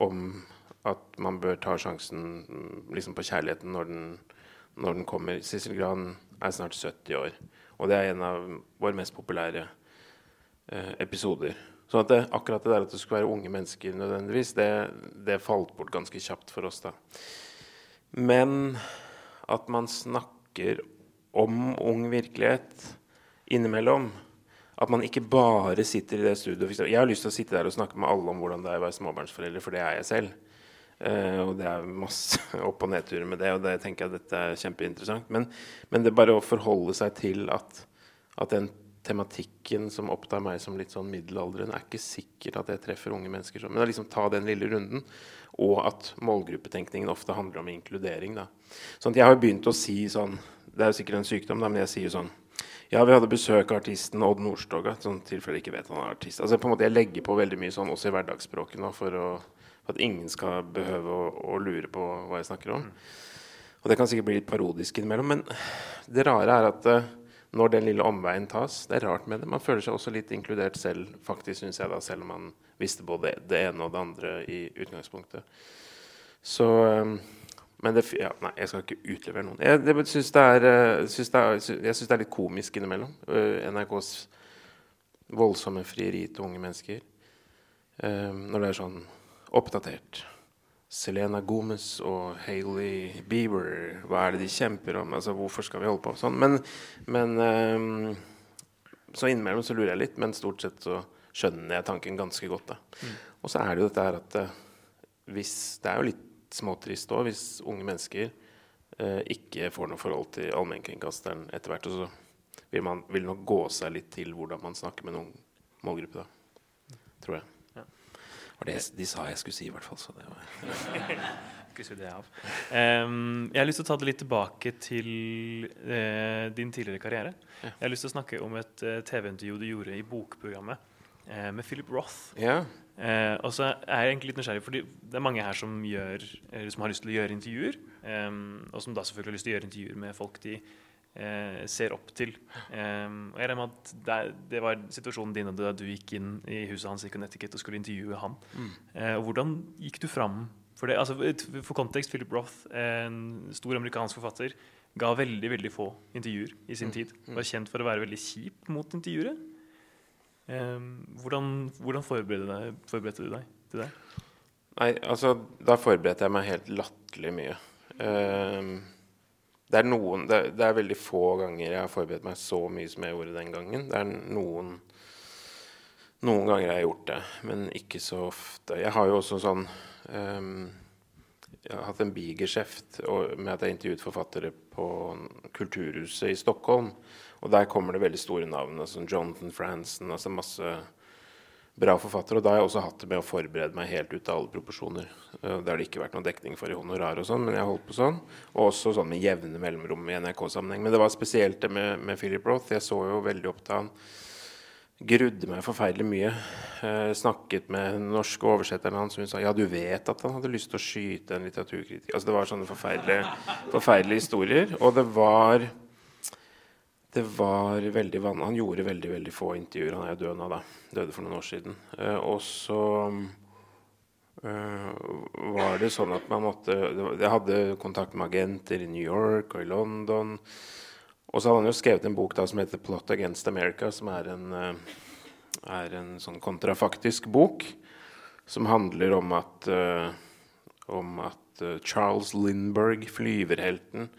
S3: om at man bør ta sjansen mm, liksom på kjærligheten når den, når den kommer. Sissel Gran er snart 70 år, og det er en av våre mest populære eh, episoder. Så at det, akkurat det der at det skulle være unge mennesker nødvendigvis, det, det falt bort ganske kjapt for oss da. Men at man snakker om ung virkelighet innimellom. At man ikke bare sitter i det studioet. Jeg har lyst til å sitte der og snakke med alle om hvordan det er å være småbarnsforeldre, for det er jeg selv. Uh, og det er masse opp- og nedturer med det, og det tenker jeg dette er kjempeinteressant. Men, men det bare å forholde seg til at, at den tematikken som opptar meg som litt sånn middelaldrende, er ikke sikkert at jeg treffer unge mennesker sånn. Men liksom ta den lille runden. Og at målgruppetenkningen ofte handler om inkludering. Da. Sånn at jeg har jo begynt å si sånn Det er jo sikkert en sykdom, da, men jeg sier sånn Ja, vi hadde besøk av artisten Odd Nordstoga, sånn tilfelle ikke vet han er artist. Altså på en måte Jeg legger på veldig mye sånn også i hverdagsspråket nå for, å, for at ingen skal behøve å, å lure på hva jeg snakker om. Og det kan sikkert bli litt parodisk innimellom, men det rare er at eh, når den lille omveien tas Det er rart med det. Man føler seg også litt inkludert selv, faktisk, synes jeg da, selv om man visste både det ene og det andre i utgangspunktet. Så eh, Men det ja, Nei, jeg skal ikke utlevere noen. Jeg, det, synes det er, eh, det syns det er litt komisk innimellom. eh, NRKs voldsomme frieri til unge mennesker. Eh, når det er sånn oppdatert. Selena Gomez og Hailey Bieber, hva er det de kjemper om? Altså, Hvorfor skal vi holde på sånn? Men, men um, Så innimellom så lurer jeg litt, men stort sett så skjønner jeg tanken ganske godt. da. Og så er det jo dette her at eh, hvis Det er jo litt småtrist òg hvis unge mennesker eh, ikke får noe forhold til allmennkringkasteren etter hvert. Og så vil man vil nok gå seg litt til hvordan man snakker med en ung målgruppe, da. Tror jeg. Var det de sa jeg skulle si, i hvert fall. Så det var.
S2: Um, jeg har lyst til å ta det litt tilbake til uh, din tidligere karriere. Ja. Jeg har lyst til å snakke om et uh, TV-intervju du gjorde i bokprogrammet uh, med Philip Roth.
S3: Ja.
S2: og så er jeg egentlig litt nysgjerrig, fordi det er mange her som, gjør, som har lyst til å gjøre intervjuer. Um, og som da selvfølgelig har lyst til å gjøre intervjuer med folk de ser opp til. Og jeg regner med at det, det, var situasjonen din da du gikk inn i huset hans i Connecticut og skulle intervjue han. Mm. og hvordan gikk du fram for, det, altså, for kontekst, Philip Roth, en stor amerikansk forfatter, ga veldig veldig få intervjuer i sin mm. tid. Mm. Var kjent for å være veldig kjip mot intervjuere. Hvordan, hvordan forberedte, deg, forberedte, du deg til det?
S3: Nei, altså, da forberedte jeg meg helt latterlig mye. Um, det, er noen, det, det, er veldig få ganger jeg har forberedt meg så mye som jeg gjorde den gangen. Det er noen noen ganger har jeg gjort det, men ikke så ofte. Jeg har jo også sånn um, Jeg har hatt en bigeskjeft med at jeg intervjuet forfattere på Kulturhuset i Stockholm. Og der kommer det veldig store navn, altså Jonathan Franzen, altså masse bra forfatter. Og da har jeg også hatt det med å forberede meg helt ut av alle proporsjoner. Uh, det har det ikke vært noen dekning for i honorar og sånn, men jeg holdt på sånn. Og også sånn med jevne mellomrom i NRK-sammenheng. Men det var spesielt det med, med Philip Roth. Jeg så jo veldig opp til han grudde meg forferdelig mye. Eh, snakket med den norske oversetteren hans, og hun sa ja, du vet at han hadde lyst til å skyte en litteraturkritiker. Altså, det var sånne forferdelige, forferdelige historier. Og det var det var veldig van Han gjorde veldig veldig få intervjuer. Han er jo død nå, da. Døde for noen år siden. Eh, og så eh, var det sånn at man måtte Jeg hadde kontakt med agenter i New York og i London. Og så hadde han jo skrevet en bok da som heter 'Plot Against America', som er en, eh, er en sånn kontrafaktisk bok som handler om at, uh, om at uh, Charles Lindberg, flyverhelten,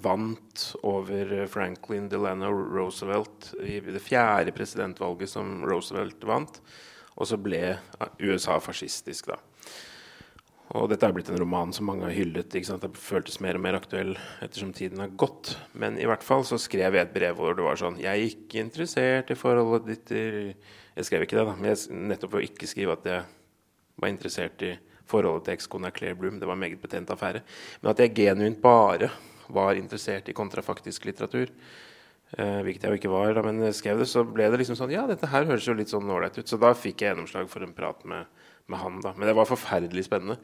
S3: vant over Franklin Delano Roosevelt i det fjerde presidentvalget som Roosevelt vant. Og så ble USA fascistisk, da. Og dette er blitt en roman som mange har hyllet. ikke sant? Det føltes mer og mer aktuell ettersom tiden har gått. Men i hvert fall så skrev jeg et brev hvor det var sånn Jeg er ikke interessert i forholdet ditt til Jeg skrev ikke det, da, men jeg, nettopp ved å ikke skrive at jeg var interessert i forholdet til ekskona Claire Bloom. Det var en meget betent affære. Men at jeg genuint bare var interessert i kontrafaktisk litteratur. Eh, hvilket jeg jo ikke var, da, men skrev det, så ble det liksom sånn Ja, dette her høres jo litt sånn ålreit ut. Så da fikk jeg gjennomslag for en prat med med han. da. Men det var forferdelig spennende.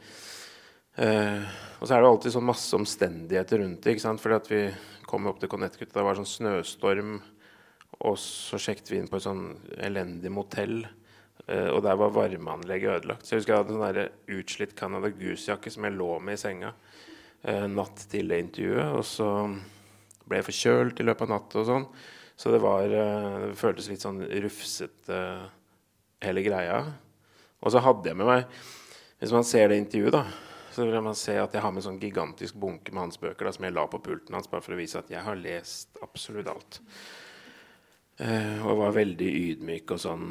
S3: Eh, og så er det alltid sånn masse omstendigheter rundt det. ikke sant? Fordi at vi kom opp til Connecticut, det var sånn snøstorm. Og så sjekket vi inn på et sånn elendig motell. Eh, og der var varmeanlegget ødelagt. Så jeg husker jeg hadde en sånn utslitt Canada Goose-jakke som jeg lå med i senga natt til det intervjuet. Og så ble jeg forkjølt i løpet av natta og sånn. Så det var eh, Det føltes litt sånn rufsete, hele greia. Og så hadde jeg med meg Hvis man ser det intervjuet, da, så vil man se at jeg har med en sånn gigantisk bunke med hans bøker da, som jeg la på pulten hans bare for å vise at jeg har lest absolutt alt. Eh, og var veldig ydmyk og sånn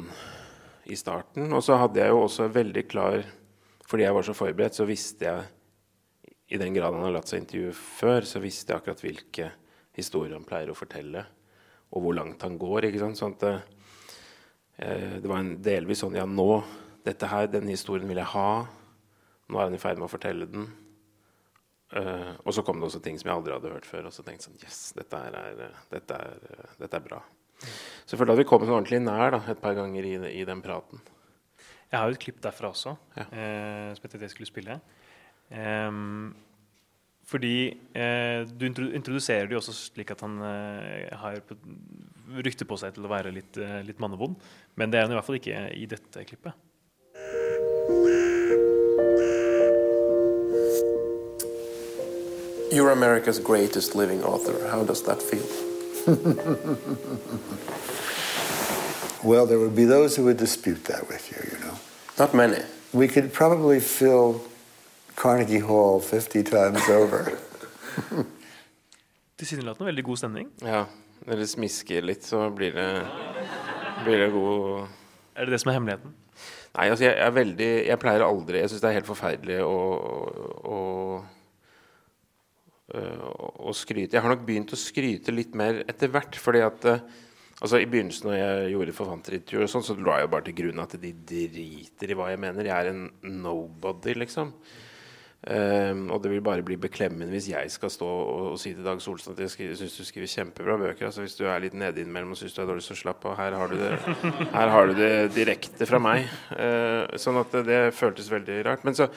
S3: i starten. Og så hadde jeg jo også veldig klar Fordi jeg var så forberedt, så visste jeg I den grad han har latt seg intervjue før, så visste jeg akkurat hvilke historier han pleier å fortelle, og hvor langt han går. ikke sant? Sånn at eh, det var en delvis sånn Ja, nå dette her, Den historien vil jeg ha. Nå er han i ferd med å fortelle den. Uh, og så kom det også ting som jeg aldri hadde hørt før. Og så tenkte jeg sånn Yes, dette er, uh, dette, er, dette er, bra. Så jeg følte at vi kom sånn ordentlig nær da, et par ganger i, i, den praten.
S2: Jeg har jo et klipp derfra også, ja. som jeg tenkte jeg skulle spille. Um, fordi du introduserer det jo også slik at han har rykte på seg til å være litt, litt mannevond. Men det er han i hvert fall ikke i dette klippet.
S3: You're America's greatest living author. How does that feel?
S6: well, there would be those who would dispute that with you, you know.
S3: Not many.
S6: We could probably fill Carnegie Hall 50 times over.
S2: Tilsynelatende veldig god stemning.
S3: Ja. Når det smisker litt, så blir det, blir det god
S2: Er det det som er hemmeligheten?
S3: Nei, altså jeg er veldig Jeg pleier aldri Jeg syns det er helt forferdelig å, å å skryte. Jeg har nok begynt å skryte litt mer etter hvert. fordi at Altså I begynnelsen når jeg gjorde forfatterinntervjuer, sånn, så la jeg bare til grunn at de driter i hva jeg mener. Jeg er en nobody, liksom. Um, og det vil bare bli beklemmende hvis jeg skal stå og, og si til Dag Solstad at jeg syns du skriver kjempebra bøker. Altså Hvis du er litt nede innimellom og syns du er dårlig, så slapp av. Her har du det, her har du det direkte fra meg. Uh, sånn at det, det, føltes veldig rart. Men så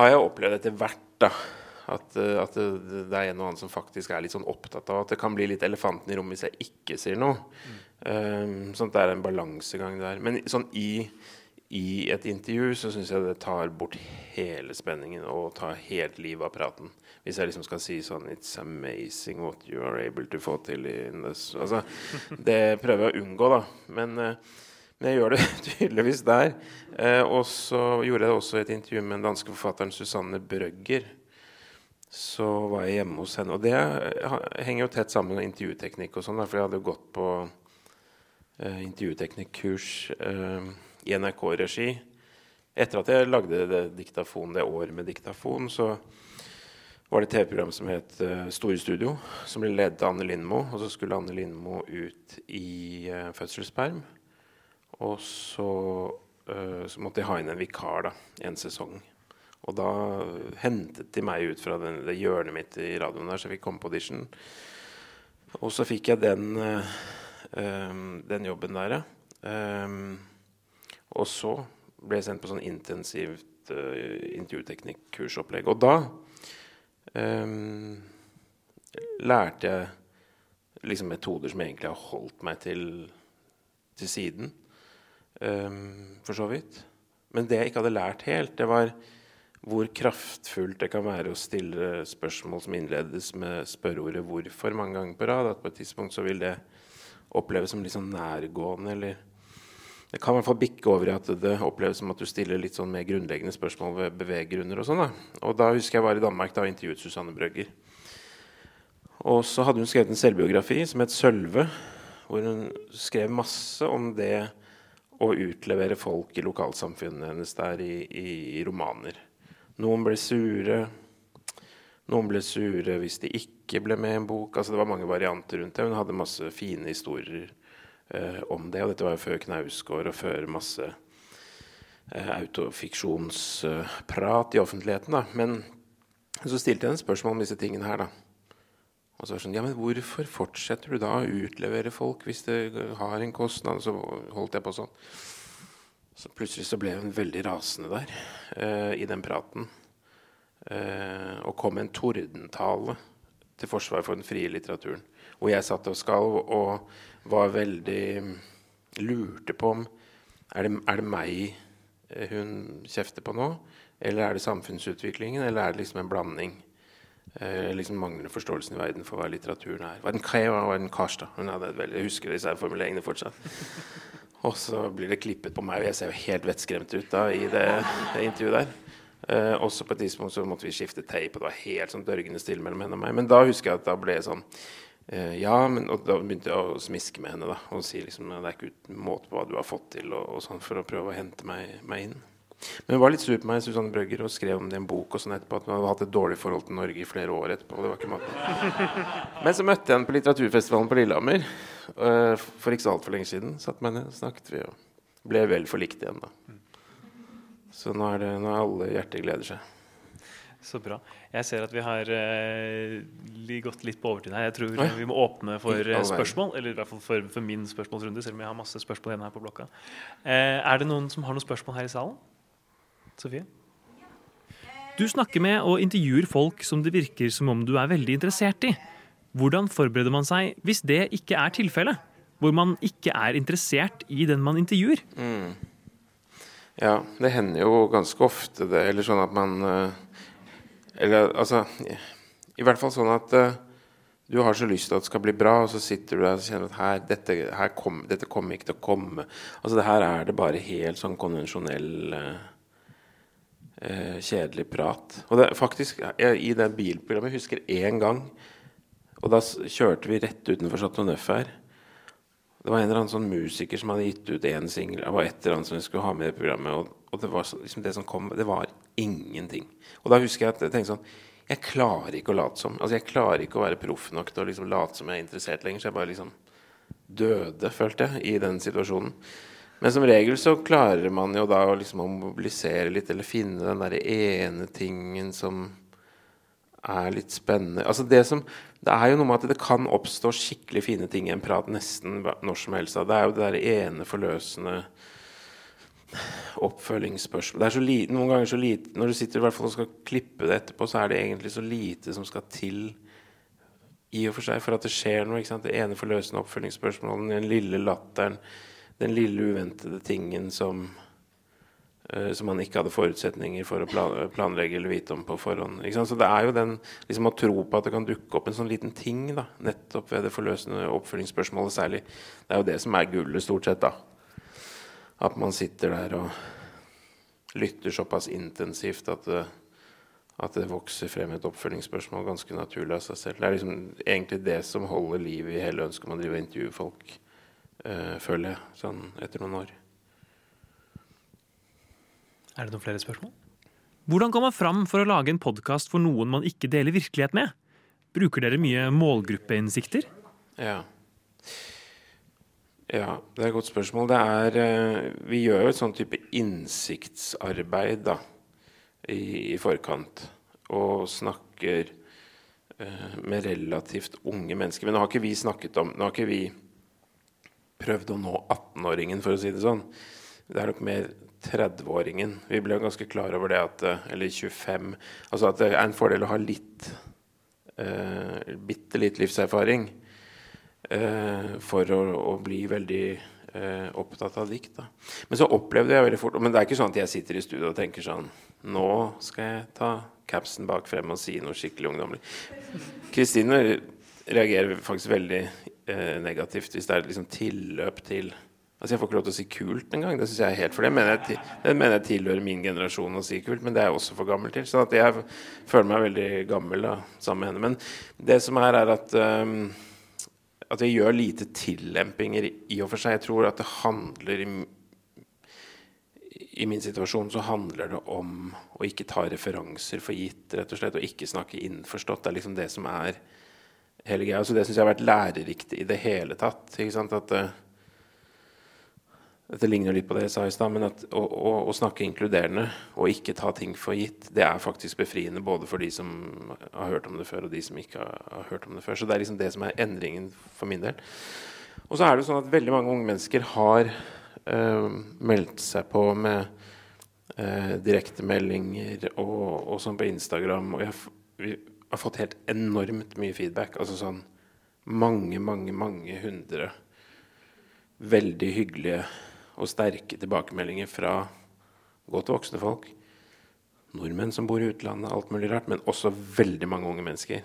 S3: har jeg opplevd etter hvert da at, uh, at det, det, er en og annen som faktisk er litt sånn opptatt av at det kan bli litt elefanten i rommet hvis jeg ikke sier noe. Um, sånn at det er en balansegang der. Men sånn i i et intervju så syns jeg det tar bort hele spenningen og tar helt livet av praten. Hvis jeg liksom skal si sånn It's amazing what you are able to få til altså, Det prøver jeg å unngå, da. Men, eh, men jeg gjør det tydeligvis der. Eh, og så gjorde jeg også et intervju med den danske forfatteren Susanne Brøgger. Så var jeg hjemme hos henne. Og det henger jo tett sammen med intervjuteknikk og sånn, for jeg hadde jo gått på uh, intervjuteknikkurs. Uh, i NRK-regi. Etter at jeg lagde det diktafon det året med diktafon, så var det et TV-program som het uh, Store Studio, som ble ledet av Anne Lindmo. Og så skulle Anne Lindmo ut i uh, fødselsperm. Og så, uh, så, måtte jeg ha inn en vikar da, en sesong. Og da hentet de meg ut fra den, det hjørnet mitt i radioen der, så jeg fikk komme på audition. Og så fikk jeg den, den jobben der, ja. Um, og så ble jeg sendt på sånn intensivt uh, intervjuteknikkursopplegg. Og da um, lærte jeg liksom metoder som egentlig har holdt meg til, til siden. Um, for så vidt. Men det jeg ikke hadde lært helt, det var hvor kraftfullt det kan være å stille spørsmål som innledes med spørreordet 'hvorfor' mange ganger på rad. At på et tidspunkt så vil det oppleves som litt sånn nærgående eller det kan i hvert fall bikke over i at det oppleves som at du stiller litt sånn mer grunnleggende spørsmål ved beveggrunner og sånn. da. Og da husker jeg var i Danmark da og intervjuet Susanne Brøgger. Og så hadde hun skrevet en selvbiografi som het 'Sølve', hvor hun skrev masse om det å utlevere folk i lokalsamfunnet hennes der i, i, i romaner. Noen ble sure. Noen ble sure hvis de ikke ble med i en bok. Altså Det var mange varianter rundt det. Hun hadde masse fine historier eh, om det. Og dette var jo før Knausgård og før masse eh, autofiksjonsprat i offentligheten. da. Men så stilte jeg en spørsmål om disse tingene her. da. Og så var det sånn, ja, men Hvorfor fortsetter du da å utlevere folk hvis det har en kostnad? Så holdt jeg på sånn. Så plutselig så ble hun veldig rasende der eh, i den praten. Eh, og kom med en tordentale til forsvar for den frie litteraturen. Hvor jeg satt og skalv og var veldig Lurte på om er det, er det meg eh, hun kjefter på nå? Eller er det samfunnsutviklingen, eller er det liksom en blanding? Eh, liksom Manglende forståelsen i verden for hva litteraturen er. Var den Kreva var den Karstad? Hun hadde et veldig, Jeg husker disse formuleringene fortsatt. Og så blir det klippet på meg, og jeg ser jo helt vettskremt ut da i det, intervjuet der. Eh, også på et tidspunkt så måtte vi skifte tape, og det var helt sånn dørgende stille mellom henne og meg. Men da husker jeg at da ble jeg sånn ja, men og da begynte jeg å smiske med henne da, og si liksom det er ikke uten måte på hva du har fått til, og, og sånn, for å prøve å hente meg, meg, inn. Men hun var litt sur på meg, Susanne Brøgger, og skrev om det i en bok og sånn etterpå, at hun hadde hatt et dårlig forhold til Norge i flere år etterpå. det var ikke maten. Men så møtte jeg henne på litteraturfestivalen på Lillehammer uh, for ikke så altfor lenge siden. Satt meg ned, snakket vi, og ble vel forlikt igjen, da. Så nå er, det, nå er alle hjerter gleder seg.
S2: Så bra. Jeg ser at vi har uh, gått litt på overtid her. Jeg tror vi må åpne for uh, spørsmål. Eller i hvert fall for, for, min spørsmålsrunde, selv om jeg har masse spørsmål igjen her på blokka. Uh, er det noen som har noen spørsmål her i salen? Sofie? Du snakker med og intervjuer folk som det virker som om du er veldig interessert i. Hvordan forbereder man seg hvis det ikke er tilfellet? Hvor man ikke er interessert i den man intervjuer? Mm.
S3: Ja, det hender jo ganske ofte det. Eller sånn at man eller altså I hvert fall sånn at uh, du har så lyst til at det skal bli bra, og så sitter du der og kjenner at her, dette, her kom, dette kommer ikke til å komme. Altså det Her er det bare helt sånn konvensjonell uh, uh, kjedelig prat. Og det, faktisk, jeg, i det bilprogrammet jeg husker én gang Og da kjørte vi rett utenfor Chateau Neuf her. Det var en eller annen sånn musiker som hadde gitt ut én singel. Det var et eller annet som vi skulle ha med i programmet. Og, og det, var så, liksom det som kom, det var ingenting. Og da husker jeg at jeg tenkte sånn Jeg klarer ikke å late som. Altså Jeg klarer ikke å være proff nok til å liksom late som jeg er interessert lenger. Så jeg bare liksom døde, følte jeg, i den situasjonen. Men som regel så klarer man jo da å liksom mobilisere litt, eller finne den derre ene tingen som er litt spennende. Altså det, som, det er jo noe med at det kan oppstå skikkelig fine ting i en prat nesten når som helst. Det er jo det der ene forløsende oppfølgingsspørsmål. Det er så lite, noen ganger så lite Når du sitter i hvert fall og skal klippe det etterpå, så er det egentlig så lite som skal til i og for seg for at det skjer noe. Det ene forløsende oppfølgingsspørsmålet, den lille latteren, den lille uventede tingen som som man ikke hadde forutsetninger for å planlegge eller vite om på forhånd. Så det er jo den liksom å tro på at det kan dukke opp en sånn liten ting da, nettopp ved det forløsende oppfølgingsspørsmålet særlig. Det er jo det som er gullet, stort sett. da. At man sitter der og lytter såpass intensivt at det, at det vokser frem et oppfølgingsspørsmål ganske naturlig av seg selv. Det er liksom egentlig det som holder liv i hele ønsket om å drive og intervjue folk, øh, føler jeg, sånn etter noen år.
S2: Er det noen flere spørsmål? Hvordan går man fram for å lage en podkast for noen man ikke deler virkelighet med? Bruker dere mye målgruppeinnsikter?
S3: Ja. Ja, det er et godt spørsmål. Er, uh, vi gjør jo et sånn type innsiktsarbeid da, i, i forkant. Og snakker uh, med relativt unge mennesker. Men nå har ikke vi snakket om Nå har ikke vi prøvd å nå 18-åringen, for å si det sånn. Det er nok mer 30-åringen. Vi ble ganske klar over det at uh, Eller 25. Altså at det er en fordel å ha litt uh, Bitte litt livserfaring. Uh, for å, å, bli veldig uh, opptatt av dikt. Da. Men så opplevde jeg veldig fort Men det er ikke sånn at jeg sitter i studio og tenker sånn Nå skal jeg ta capsen bak frem og si noe skikkelig ungdommelig. Kristine reagerer faktisk veldig negativt hvis det er liksom tilløp til Altså Jeg får ikke lov til å si kult engang. Det synes jeg er helt for det mener jeg, det mener jeg tilhører min generasjon å si kult, men det er jeg også for gammel til. Så jeg føler meg veldig gammel da, sammen med henne. Men det som er, er at um, at jeg gjør lite tillempinger i og for seg. Jeg tror at det handler i, i min situasjon så handler det om å ikke ta referanser for gitt, rett og slett, og ikke snakke innforstått. Det er liksom det som er hele greia. Så det syns jeg har vært lærerikt i det hele tatt. Ikke sant? At uh, dette ligner litt på det jeg sa i stad, men at å, å, å, snakke inkluderende og ikke ta ting for gitt, det er faktisk befriende både for de som har hørt om det før, og de som ikke har, har hørt om det før. Så det er liksom det som er endringen for min del. Og så er det sånn at veldig mange unge mennesker har øh, meldt seg på med øh, direktemeldinger og, og sånn på Instagram. Og jeg, vi har fått helt enormt mye feedback. Altså sånn mange, mange, mange hundre veldig hyggelige og sterke tilbakemeldinger fra godt voksne folk. Nordmenn som bor i utlandet, alt mulig rart, men også veldig mange unge mennesker.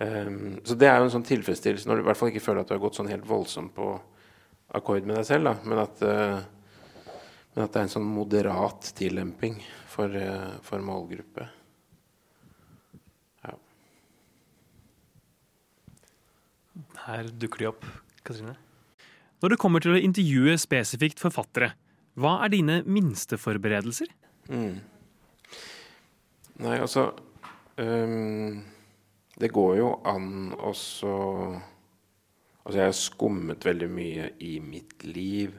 S3: Um, så det er jo en sånn tilfredsstillelse når du i hvert fall ikke føler at du har gått sånn helt voldsomt på akkord med deg selv, da, men at, uh, men at det er en sånn moderat tillemping for, uh, for målgruppe. Ja.
S2: Her dukker de opp, Katrine. Når det kommer til å intervjue spesifikt forfattere, hva er dine minste forberedelser? Mm.
S3: Nei, altså um, Det går jo an å så Altså, jeg har skummet veldig mye i mitt liv.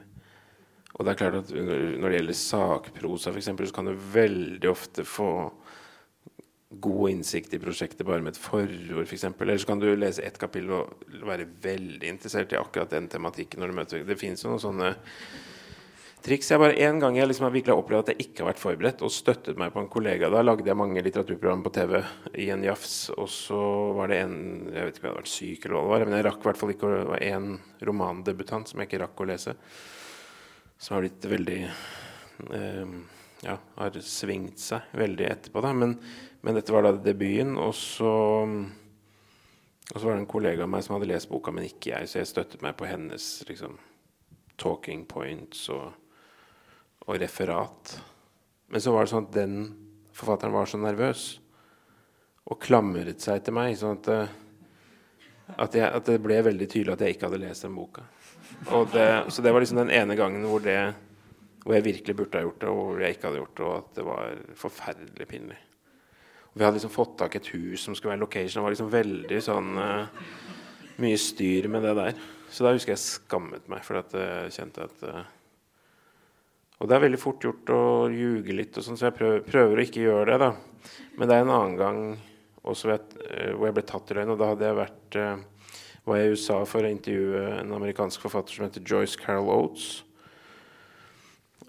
S3: Og det er klart at når det gjelder sakprosa, f.eks., så kan du veldig ofte få god innsikt i prosjektet bare med et forord, f.eks. For Eller så kan du lese ett kapittel og være veldig interessert i akkurat den tematikken. når du møter Det fins jo noen sånne triks. Jeg bare En gang jeg liksom har virkelig opplevd at jeg ikke har vært forberedt, og støttet meg på en kollega. Da lagde jeg mange litteraturprogram på TV i en jafs, og så var det en Jeg vet ikke om jeg hadde vært syk, eller hva det var, men jeg rakk i hvert fall ikke Det var en romandebutant som jeg ikke rakk å lese, som har blitt veldig eh, Ja, har svingt seg veldig etterpå, da. Men men dette var da debuten. Og så, og så var det en kollega av meg som hadde lest boka, men ikke jeg. Så jeg støttet meg på hennes liksom, talking points og, og, referat. Men så var det sånn at den forfatteren var så nervøs og klamret seg til meg. sånn at, at, jeg, at, det ble veldig tydelig at jeg ikke hadde lest den boka. Det, så det var liksom den ene gangen hvor, det, hvor jeg virkelig burde ha gjort det, og hvor jeg ikke hadde gjort det, og at det var forferdelig pinlig. Vi hadde liksom fått tak i et hus som skulle være location. Det var liksom veldig sånn uh, mye styr med det der. Så da husker jeg skammet meg for at jeg kjente at uh, Og det er veldig fort gjort å ljuge litt, og sånn, så jeg prøver, prøver, å ikke gjøre det. da. Men det er en annen gang også vet, uh, hvor jeg ble tatt i løgn, og da hadde jeg vært var jeg i USA for å intervjue en amerikansk forfatter som heter Joyce Carol Oates.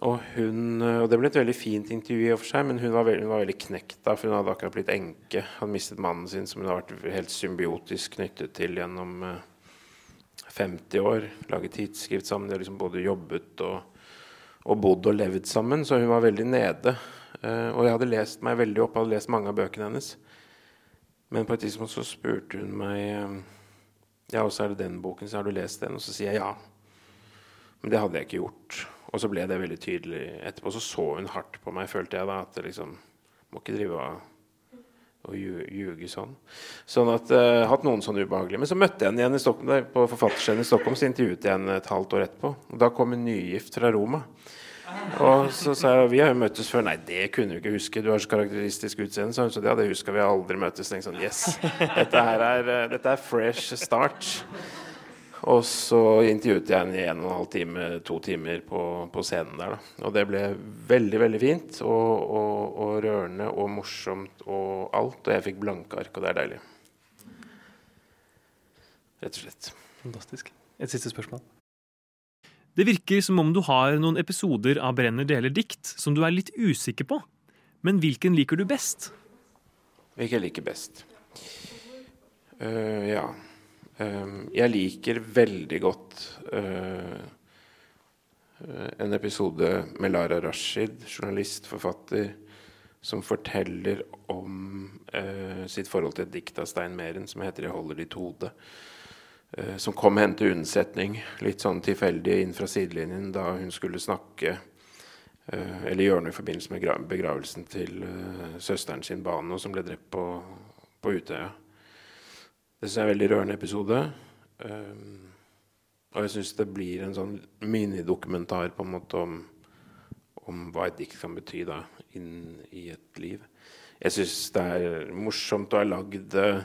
S3: Og, hun, og det ble et veldig fint intervju, i og for seg, men hun var, veldig, hun var veldig knekt da, for hun hadde akkurat blitt enke. Hadde mistet mannen sin, som hun har vært helt symbiotisk knyttet til gjennom 50 år, laget tidsskrift sammen. De har liksom både jobbet og, og, bodd og levd sammen, så hun var veldig nede. Uh, og jeg hadde lest meg veldig opp, hadde lest mange av bøkene hennes. Men på et tidspunkt så spurte hun meg uh, Ja, og så er det den boken, så har du lest den? Og så sier jeg ja. Men det hadde jeg ikke gjort. Og så ble det veldig tydelig etterpå. Så så hun hardt på meg, følte jeg da. At det liksom Må ikke drive og å ljuge sånn. Sånn at jeg uh, hatt noen sånne ubehagelige. Men så møtte jeg henne igjen i Stockholm, på forfatterscenen i Stockholm, så intervjuet jeg henne et halvt år etterpå. Og da kom en nygift fra Roma. Og så sa jeg vi har jo møttes før. Nei, det kunne du ikke huske. Du har så karakteristisk utseende. Så, hun sa ja, det huska vi aldri møttes. Tenkte sånn, yes, dette, her er, eh, dette er fresh start. Og så intervjuet jeg henne i en og en halv time, to timer på, på scenen der. Da. Og det ble veldig, veldig fint og, og, og, rørende og morsomt og alt. Og jeg fikk blanke ark, og det er deilig. Rett og slett.
S2: Fantastisk. Et siste spørsmål. Det virker som om du har noen episoder av Brenner deler dikt som du er litt usikker på. Men hvilken liker du best?
S3: Hvilken jeg liker best? Uh, ja jeg liker veldig godt eh, en episode med Lara Rashid, journalist, forfatter, som forteller om uh, sitt forhold til et dikt av Stein Meren som heter 'Jeg holder ditt hode'. Uh, som kom henne til unnsetning, litt sånn tilfeldig inn fra sidelinjen, da hun skulle snakke eller gjøre noe i forbindelse med begravelsen til søsteren sin Bano, som ble drept på, på Utøya. Det syns jeg er en veldig rørende episode. Um, og jeg syns det blir en sånn minidokumentar på en måte om, om hva et dikt kan bety da, inn i et liv. Jeg syns det er morsomt å ha lagd uh,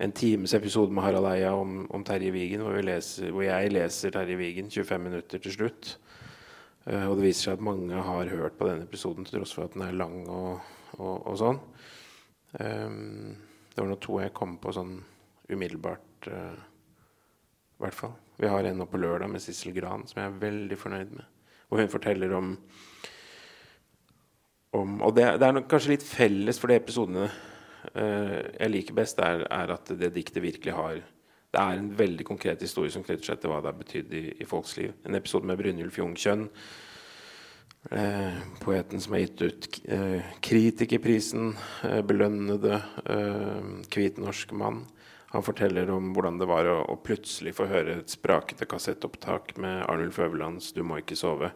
S3: en times episode med Harald Eia om, om Terje Vigen, hvor, hvor, jeg leser Terje Vigen 25 minutter til slutt. Uh, og det viser seg at mange har hørt på denne episoden til tross for at den er lang og, og, og sånn. Um, det var nå to jeg kom på sånn umiddelbart. Uh, I hvert fall. Vi har en nå på lørdag med Sissel Gran som jeg er veldig fornøyd med. Hvor hun forteller om, om Og det, det, er kanskje litt felles for de episodene uh, jeg liker best, er, er, at det diktet virkelig har Det er en veldig konkret historie som knytter seg til hva det har betydd i, i folks liv. En episode med Brynjulf Jungkjønn. Eh, poeten som har gitt ut eh, Kritikerprisen, eh, belønnede hvit norsk mann. Han forteller om hvordan det var å, å plutselig få høre et sprakete kassettopptak med Arnulf Øverlands 'Du må ikke sove'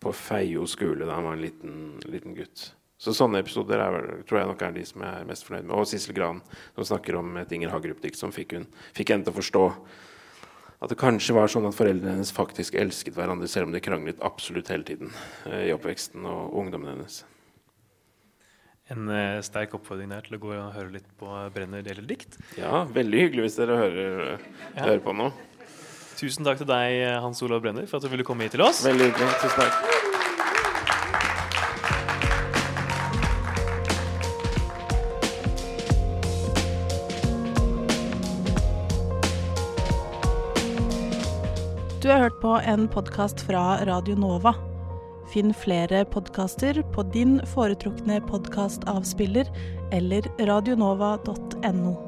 S3: på Feio skole da han var en liten, liten gutt. Så sånne episoder er, tror jeg nok er de som jeg er mest fornøyd med. Og Sissel Gran, som snakker om et Inger Hagerup-dikt som fikk, hun, fikk henne til å forstå at det kanskje var sånn at foreldrene hennes faktisk elsket hverandre, selv om de kranglet absolutt hele tiden eh, i oppveksten og ungdommen hennes
S2: en uh, sterk oppfordring der til å gå og høre litt på Brenner deler dikt.
S3: Ja, veldig hyggelig hvis dere hører, ja. hører på noe.
S2: Tusen takk til deg, Hans Olav Brenner, for at du ville komme hit til oss.
S3: Veldig hyggelig. Tusen takk.
S1: Du har hørt på en podkast fra Radio Nova. Finn flere podkaster på din foretrukne podkastavspiller eller radionova.no.